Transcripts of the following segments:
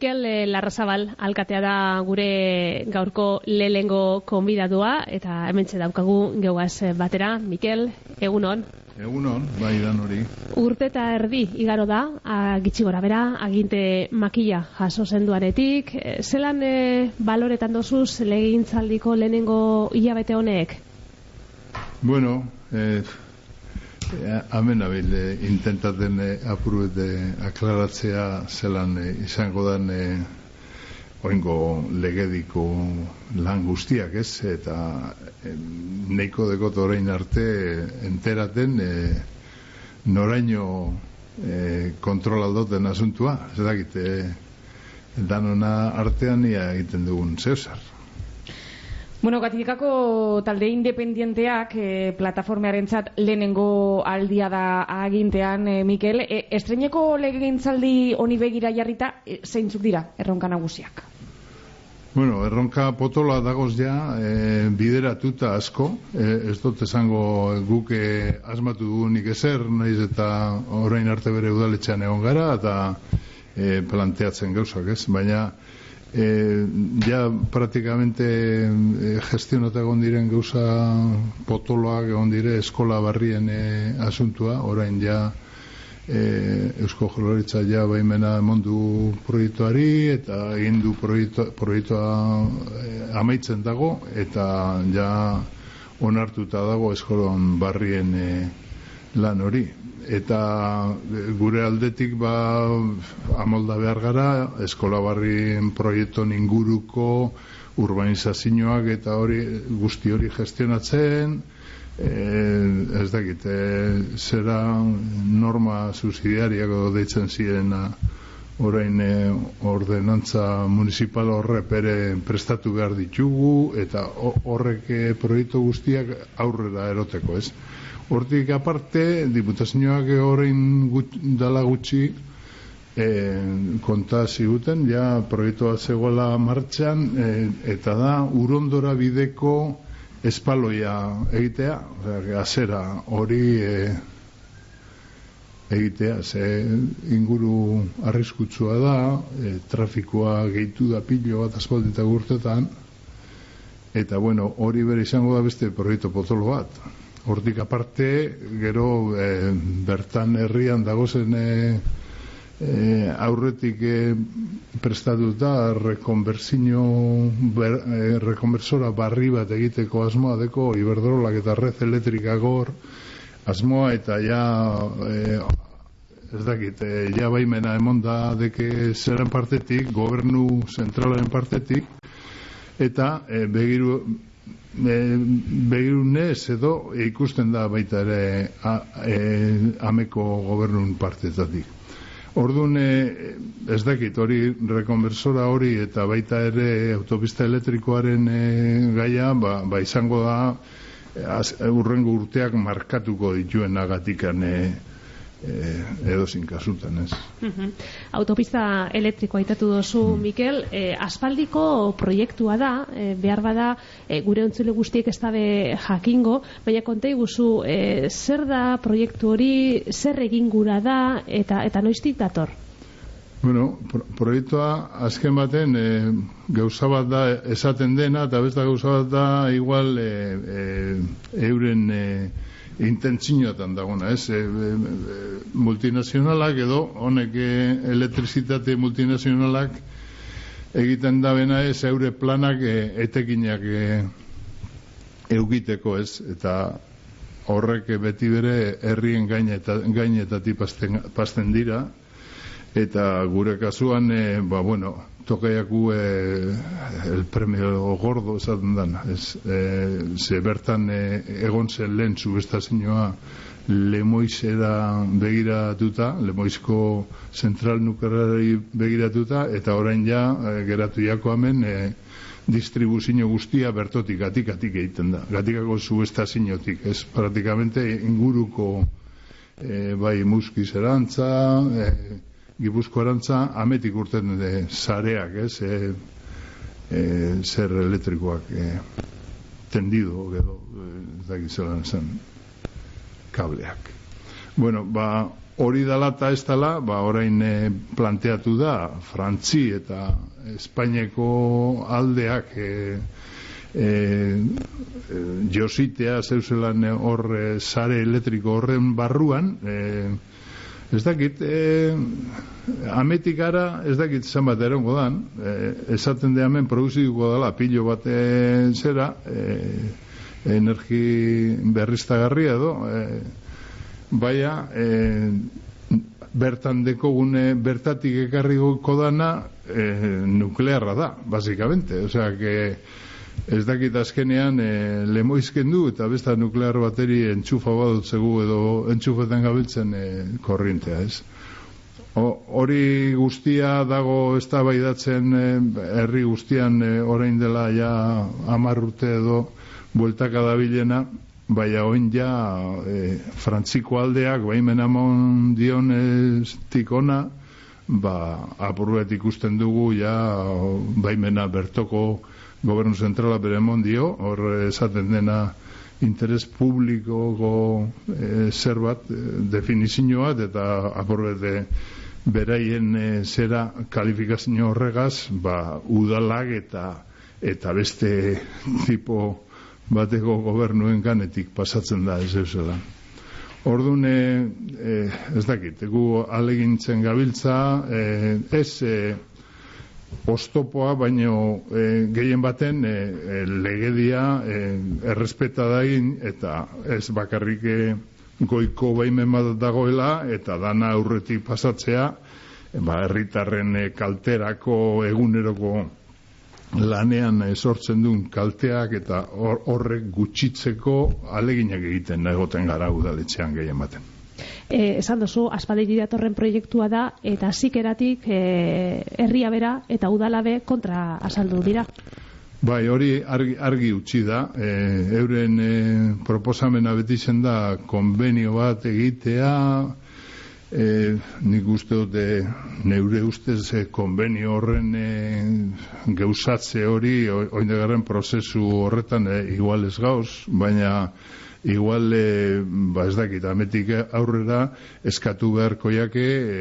Mikel eh, Larrazabal alkatea da gure gaurko lehengo konbidadua eta hementxe daukagu geugaz batera. Mikel, egunon. Egunon, bai dan hori. Urte eta erdi igaro da, gitxi gora bera, aginte makila jaso zenduanetik. Eh, zelan e, baloretan dozuz legintzaldiko lehenengo hilabete honek? Bueno, eh, Hemen abil, eh, intentaten eh, apuru aklaratzea zelan eh, izango dan eh, oingo legediko lan guztiak ez, eta eh, neiko dekot orain arte enteraten eh, noraino eh, kontrolaldoten asuntua, ez dakit, eh, danona artean ia egiten dugun zeusar. Bueno, gatifikako talde independienteak e, plataformearen txat lehenengo aldia da agintean, e, Mikel. E, estreneko legintzaldi honi begira jarrita, e, zeintzuk dira erronka nagusiak? Bueno, erronka potola dagoz ja, e, bideratuta asko, e, ez dut esango guke asmatu dugunik ezer, naiz eta orain arte bere udaletxean egon gara, eta e, planteatzen gauzak ez, baina e, ja praktikamente e, gestionata egon diren gauza potoloak egon dire eskola barrien e, asuntua, orain ja e, Eusko Joloritza ja baimena mondu proiektuari eta egin du proiektua e, amaitzen dago eta ja onartuta dago eskolon barrien e, lan hori. Eta gure aldetik ba amolda behar gara eskola barrien proiekton inguruko urbanizazioak eta hori guzti hori gestionatzen e, ez dakit e, zera norma subsidiariako deitzen ziren orain e, ordenantza municipal horre pere prestatu behar ditugu eta horrek e, proiektu guztiak aurrera eroteko ez? Hortik aparte, diputazioak horrein gut, dala gutxi e, konta ziguten, ja proiektua zegoela martxan, e, eta da urondora bideko espaloia egitea, azera hori e, egitea, ze inguru arriskutsua da, e, trafikoa gehitu da pilo bat aspaldita gurtetan, eta bueno, hori bere izango da beste proiektu potolo bat. Hortik aparte, gero e, bertan herrian dagozen e, e, aurretik e, prestatuta rekonversino ber, e, rekonversora barri bat egiteko asmoa deko iberdrolak eta red elektrika gor asmoa eta ja e, ez dakit, e, ja baimena emonda deke zeren partetik, gobernu zentralaren partetik eta e, begiru begirunez edo ikusten da baita ere a, e, ameko gobernun partetatik. Orduan, e, ez dakit, hori rekonversora hori eta baita ere autopista elektrikoaren e, gaia, ba, ba izango da az, urrengo urteak markatuko dituen agatikan e, eh, edo zin kasutan, ez. Autopista elektrikoa aitatu dozu, mm. Mikel, eh, aspaldiko proiektua da, eh, behar bada, eh, gure ontzule guztiek ez dabe jakingo, baina kontei guzu, eh, zer da proiektu hori, zer egin gura da, eta eta noiztik dator? Bueno, pro proiektua azken baten e, gauza bat da esaten dena, eta besta gauza bat da igual e, e, euren e, intentzinoetan dagona, ez? E, e, e, multinazionalak edo, honek e, elektrizitate multinazionalak egiten da bena ez, eure planak e, etekinak e, eugiteko, ez? Eta horrek beti bere herrien gainetatik pasten dira, eta gure kasuan, e, ba, bueno, tokaiaku e, el premio gordo esaten dan ez, e, ze bertan e, egon zen lehen subestazioa lemoizera begiratuta lemoizko zentral nuklearari begiratuta eta orain ja e, geratu jako hemen e, distribuzio guztia bertotik gatik-gatik egiten da. Gatikako subestaziotik ez? Praktikamente inguruko e, bai muskizerantza e, Arantza ametik urten de zareak, ez, e, e, zer elektrikoak e, tendido, edo, ez zen, kableak. Bueno, ba, hori dala eta ez dala, ba, orain e, planteatu da, Frantzi eta Espainiako aldeak e, e, jositea zeuzelan hor e, sare elektriko horren barruan, e, ez dakit, e, ametik gara, ez dakit zan bat erongo dan, e, esaten de hemen produzituko dela pilo bat e, zera, e, energi berriztagarria edo, e, baina, e, bertan deko gune bertatik ekarri dana e, nuklearra da, basikamente. Osea, que ez dakit azkenean e, lemoizken du eta besta nuklear bateri entxufa badutzegu edo entxufetan gabiltzen e, korrintea, ez? hori guztia dago eztabaidatzen e, herri guztian e, orain dela ja hamar urte edo bueltaka dabilena, baina oin ja e, frantziko aldeak baimen amon dion tikona, ba, apurret ikusten dugu ja baimena bertoko gobernu zentrala bere dio, hor esaten dena interes publikoko e, zer bat, e, definizio bat, eta aporbete beraien e, zera kalifikazio horregaz, ba, udalak eta eta beste tipo bateko gobernuen ganetik pasatzen da ez eusela. Orduan, e, ez dakit, gu alegintzen gabiltza, e, ez e, ostopoa, baino e, gehien baten e, e, legedia e, errespeta dain eta ez bakarrik goiko baimen bat dagoela eta dana aurretik pasatzea ba, herritarren kalterako eguneroko lanean e, sortzen duen kalteak eta horrek gutxitzeko aleginak egiten egoten gara udaletxean gehien baten eh, esan duzu, aspaldi datorren proiektua da, eta zikeratik eh, herria bera eta udalabe kontra azaldu dira. Bai, hori argi, argi utzi da, e, euren e, proposamena beti zen da konbenio bat egitea, e, nik uste dute neure ustez e, konbenio horren e, geusatze hori, oindegarren prozesu horretan e, igual gauz, baina igual e, ba ez dakit ametik aurrera eskatu beharko jake e,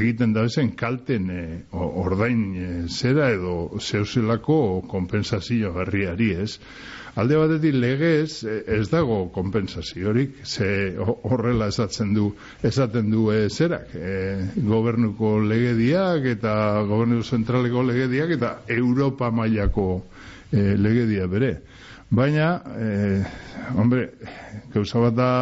egiten da zen kalten e, ordain e, zera edo zeuselako kompensazio herriari ez? Alde batetik legez ez dago kompensaziorik ze horrela esatzen du esaten du e, zerak e, gobernuko legediak eta gobernu zentraleko legediak eta Europa mailako e, legedia bere Baina, eh, hombre, gauza bat da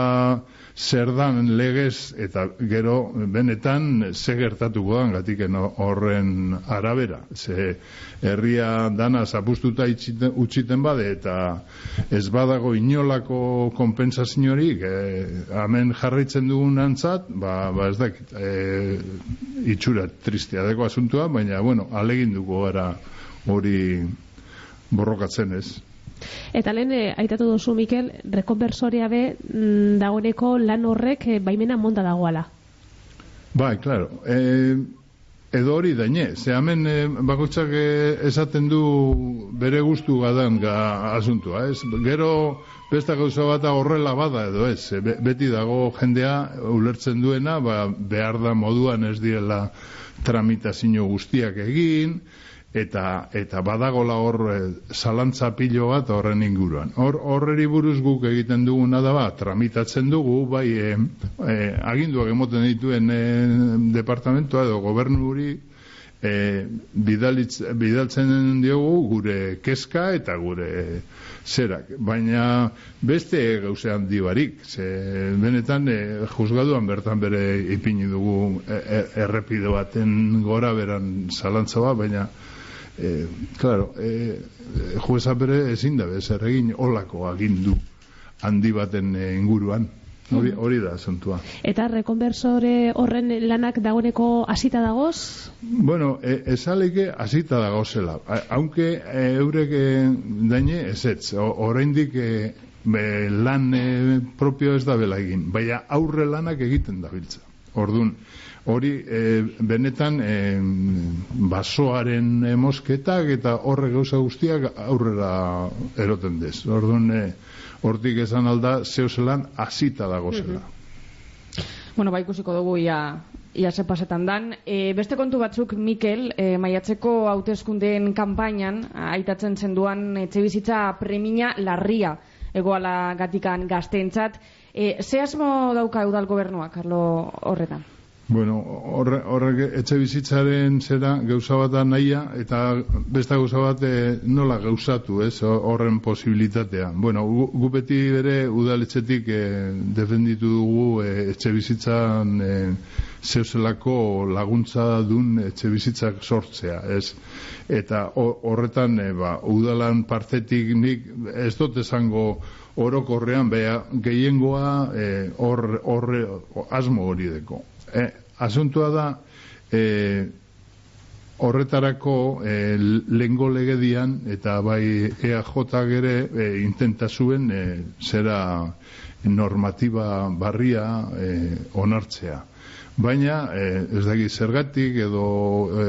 zer dan legez eta gero benetan ze gertatuko dan gatiken horren arabera. Ze herria dana zapustuta utxiten bade eta ez badago inolako kompensaziorik eh, hemen jarraitzen dugun antzat, ba, ba ez dakit, eh, itxura tristia deko asuntua, baina, bueno, alegin dugu gara hori borrokatzen ez. Eta lehen, e, aitatu duzu, Mikel, rekonversoria be mm, dagoeneko lan horrek e, baimena monta dagoala. Bai, klaro. E, edo hori daine, ze hemen e, bakotxak esaten du bere gustu gadan ga asuntua, ez? Gero besta gauza bat horrela bada edo ez, beti dago jendea ulertzen duena, ba, behar da moduan ez direla tramitazio guztiak egin, eta eta badagola hor e, zalantza pilo bat horren inguruan. Hor horreri buruz guk egiten duguna da bat, tramitatzen dugu, bai e, e, aginduak emoten dituen e, departamentoa edo gobernuri e, bidalitz, bidaltzen diogu gure keska eta gure zerak. Baina beste gauzean dibarik, ze benetan e, juzgaduan bertan bere ipini dugu e, errepide baten gora beran zalantza bat, baina e, claro, e, jueza bere ezin da zer egin olako agindu handi baten e, inguruan. Hori, mm. hori da asuntua. Eta rekonversore horren lanak dagoeneko hasita dagoz? Bueno, e, esaleke hasita dagozela. Aunque eurek daine ez ez. Oraindik e, lan e, propio ez da bela egin. Baina aurre lanak egiten da biltza. Ordun, hori e, benetan e, basoaren mosketak eta horre gauza guztiak aurrera eroten dez. Orduan, e, hortik esan alda, zeuzelan azita dago zela. Bueno, ba, ikusiko dugu ia, ia pasetan dan. E, beste kontu batzuk, Mikel, e, maiatzeko hauteskundeen kanpainan, aitatzen zenduan etxe bizitza premina larria egoala gatikan gazteentzat. E, ze asmo dauka eudal gobernua, Carlo, horretan? Bueno, horre, etxe bizitzaren zera gauza bat da nahia, eta beste gauza bat e, nola gauzatu, ez, horren posibilitatea. Bueno, gu, beti bere udaletxetik e, defenditu dugu e, etxe bizitzan e, zeuzelako laguntza dun etxe bizitzak sortzea, ez. Eta horretan, e, ba, udalan partetik nik ez dut esango orokorrean, beha, gehiengoa horre, horre, asmo hori deko e, asuntua da e, horretarako e, lengo legedian eta bai EAJ ere e, intenta zuen e, zera normatiba barria e, onartzea. Baina, e, ez dagi zergatik edo e,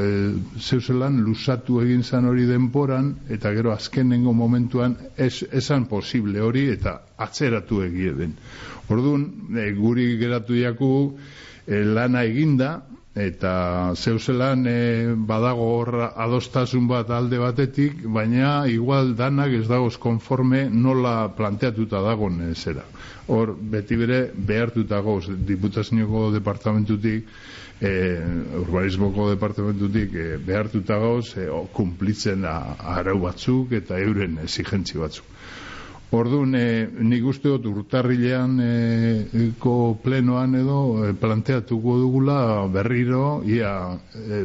zeuselan lusatu egin zan hori denporan eta gero azkenengo momentuan ez, esan posible hori eta atzeratu egie den. Orduan, e, guri geratu jaku lana eginda eta zeuzelan e, badago hor adostasun bat alde batetik, baina igual danak ez dagoz konforme nola planteatuta dagoen e, zera. Hor, beti bere behartuta goz, diputazioko departamentutik, e, urbanismoko departamentutik e, behartuta goz, e, kumplitzen arau batzuk eta euren exigentzi batzuk. Orduan, e, nik uste dut urtarrilean e, ko plenoan edo e, planteatuko dugula berriro, ia, e,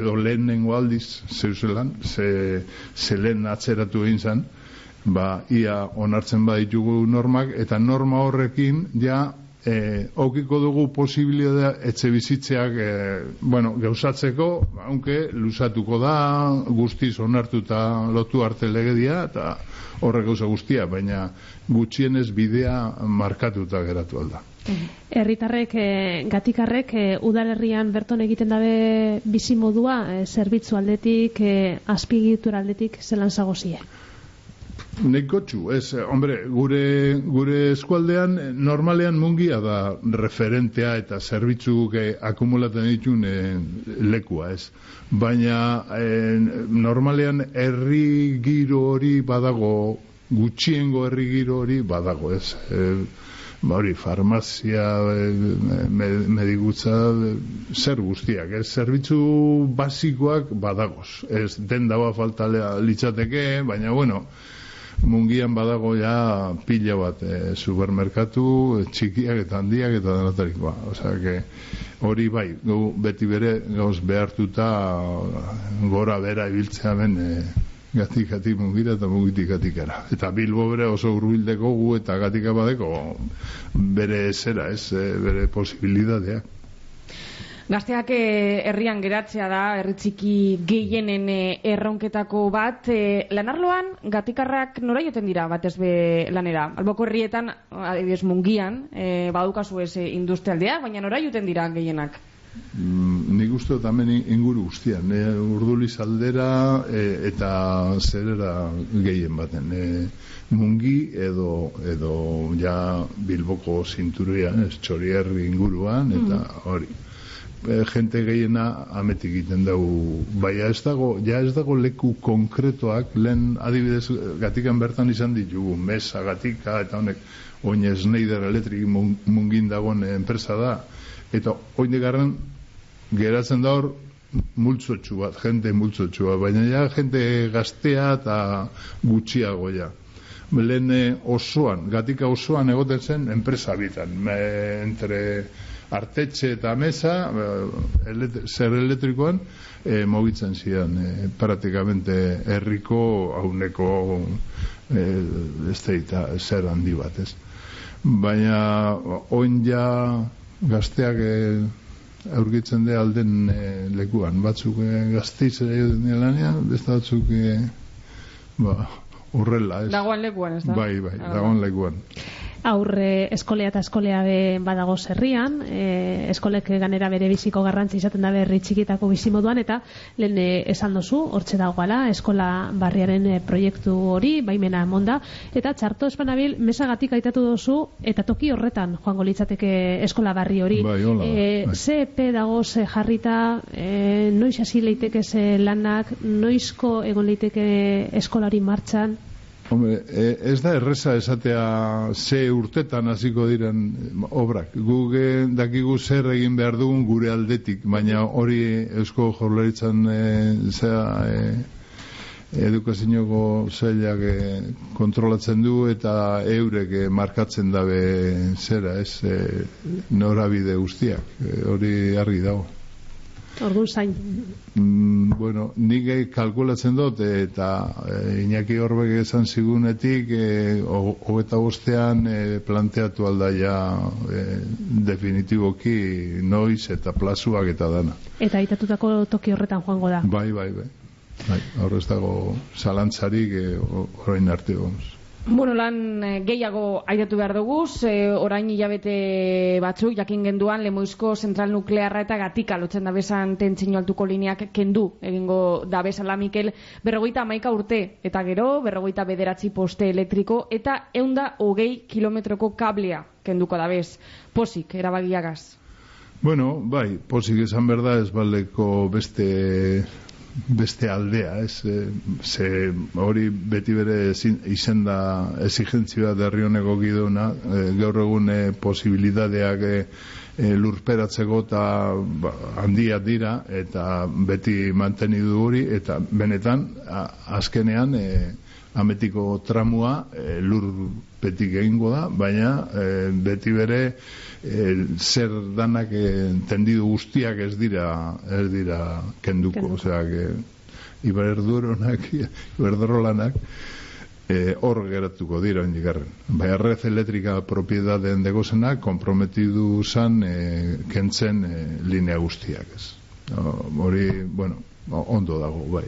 edo lehenengo aldiz, zeuselan, ze, ze lehen atzeratu egin zen, ba, ia onartzen baditugu normak, eta norma horrekin, ja, e, okiko dugu posibilidad etxe bizitzeak e, bueno, gauzatzeko, aunque lusatuko da, guztiz onartuta lotu arte legedia, eta horrek gauza guztia, baina gutxienez bidea markatuta geratu alda. Herritarrek, e, gatikarrek, e, udalerrian berton egiten dabe bizi modua, zerbitzu aldetik, e, azpigitur aldetik, zelan zagozie? Nekotxu, ez, eh, hombre, gure, gure eskualdean eh, normalean mungia da referentea eta zerbitzu akumulaten ditun e, lekua, ez. Baina normalean herri giro hori badago, gutxiengo herri giro hori badago, ez. E, ba hori, farmazia, e, medigutza, zer guztiak, ez. Zerbitzu basikoak badagoz, ez. Den dagoa falta litzateke, baina bueno, mungian badago ja pila bat e, supermerkatu txikiak eta handiak eta denatarik ba. Osea, que hori bai, gu beti bere gauz behartuta gora bera ibiltzea ben e, gatik gatik mungira eta mungitik gatikara. Eta bilbo bere oso urbildeko gu eta gatika badeko bere zera, ez, e, bere posibilidadeak. Gazteak eh, herrian geratzea da, herritziki gehienen eh, erronketako bat. E, lanarloan, gatikarrak nora joten dira, batez be lanera? Alboko herrietan, adibidez mungian, e, badukazu ez industrialdea, baina nora joten dira gehienak? Mm, nik uste dut hemen inguru guztian, e, urduliz aldera eta zerera gehien baten. E, mungi edo, edo ja bilboko zinturuan, ez txorierri inguruan, eta mm. hori e, jente gehiena ametik egiten dugu. Baina ez dago, ja ez dago leku konkretoak, lehen adibidez gatikan bertan izan ditugu mesa gatika eta honek oin Schneider Electric mungin dagoen enpresa da. Eta oin garren geratzen da hor multzotxu bat, jente multzotxu bat, baina ja jente gaztea eta gutxiago ja. Lehen osoan, gatika osoan egoten zen enpresa bitan, me, entre artetxe eta mesa eh, zer elektrikoan e, mogitzen zidan e, praktikamente herriko hauneko e, ez zer handi bat ez? Baina oin ja gazteak e, aurkitzen de alden e, lekuan. Batzuk e, gaztiz beste batzuk e, ba, urrela ez? Dagoan lekuan ez da? bai, bai, ah, dagoan lekuan aurre eskolea eta eskolea be badago zerrian, e, eskolek ganera bere biziko garrantzi izaten da berri txikitako bizimoduan, eta lehen e, esan dozu, hortxe dagoala, eskola barriaren e, proiektu hori, baimena emonda, eta txarto espanabil, mesagatik aitatu dozu, eta toki horretan joango litzateke eskola barri hori. Bai, hola, e, ze dago ze jarrita, e, noiz hasi leiteke ze lanak, noizko egon leiteke eskolari martxan, Hombre, e, ez da erreza esatea ze urtetan hasiko diren obrak. Guk eh, dakigu zer egin behar dugun gure aldetik, baina hori eusko jaurlaritzan e, zea e, edukazinoko zailak e, kontrolatzen du eta eurek e, markatzen dabe zera, ez e, norabide guztiak. E, hori argi dago. Orduan zain. Mm, bueno, nik eh, kalkulatzen dut eta e, Iñaki Horbek esan zigunetik e, hogeta bostean e, planteatu aldaia e, definitiboki noiz eta plazuak eta dana. Eta aitatutako toki horretan joango da. Bai, bai, bai. Bai, horrez dago zalantzarik e, orain arte gomuz. Bueno, lan eh, gehiago aidatu behar dugu, ze orain hilabete batzuk, jakin genduan, lemoizko zentral nuklearra eta gatika lotzen da besan tentzino altuko lineak kendu, egingo da bezala Mikel, berrogeita amaika urte, eta gero, berrogeita bederatzi poste elektriko, eta eunda hogei kilometroko kablea kenduko da bez. Posik, erabagiagaz. Bueno, bai, posik esan berda ez baldeko beste beste aldea, ez? E, ze hori beti bere izen da exigentzia derri honeko giduna, e, gaur egun e, posibilidadeak e, e, lurperatzeko eta ba, handiak dira eta beti mantenidu hori eta benetan a, azkenean e, ametiko tramua e, lur betik egingo da, baina e, beti bere e, zer danak e, tendidu guztiak ez dira ez dira kenduko, Kenduko. osea que iberduronak iberdrolanak e, hor geratuko dira indigarren. Baina red elektrika propiedaden degozenak komprometidu zan e, kentzen e, linea guztiak ez. No, hori, bueno, ondo dago, bai,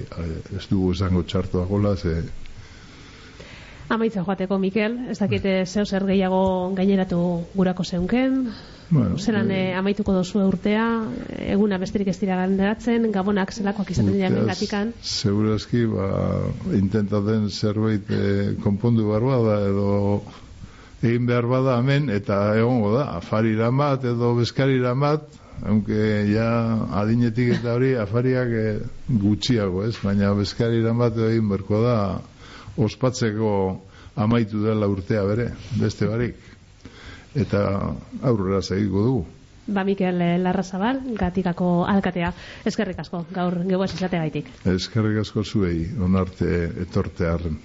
ez dugu esango txartu dagoela, ze Amaitzen joateko, Mikel, ez dakite zeu zer gehiago gaineratu gurako zeunken, Bueno, zelan eh, eh, amaituko dozue urtea, eguna besterik ez dira galderatzen, gabonak zelakoak izaten dira urteaz, gatikan. Segurazki, ba, intentaten zerbait eh, konpondu behar bada, edo egin behar bada hemen, eta egongo da, afariran bat, edo bezkariran bat, aunque ja adinetik eta hori afariak eh, gutxiago, ez? Baina bezkariran bat egin berko da, ospatzeko amaitu dela urtea bere, beste barik. Eta aurrera segiko dugu. Ba, Mikel eh, Larrazabal, gatikako alkatea. Eskerrik asko, gaur geuaz izateagaitik. Eskerrik asko zuei, onarte etortearen.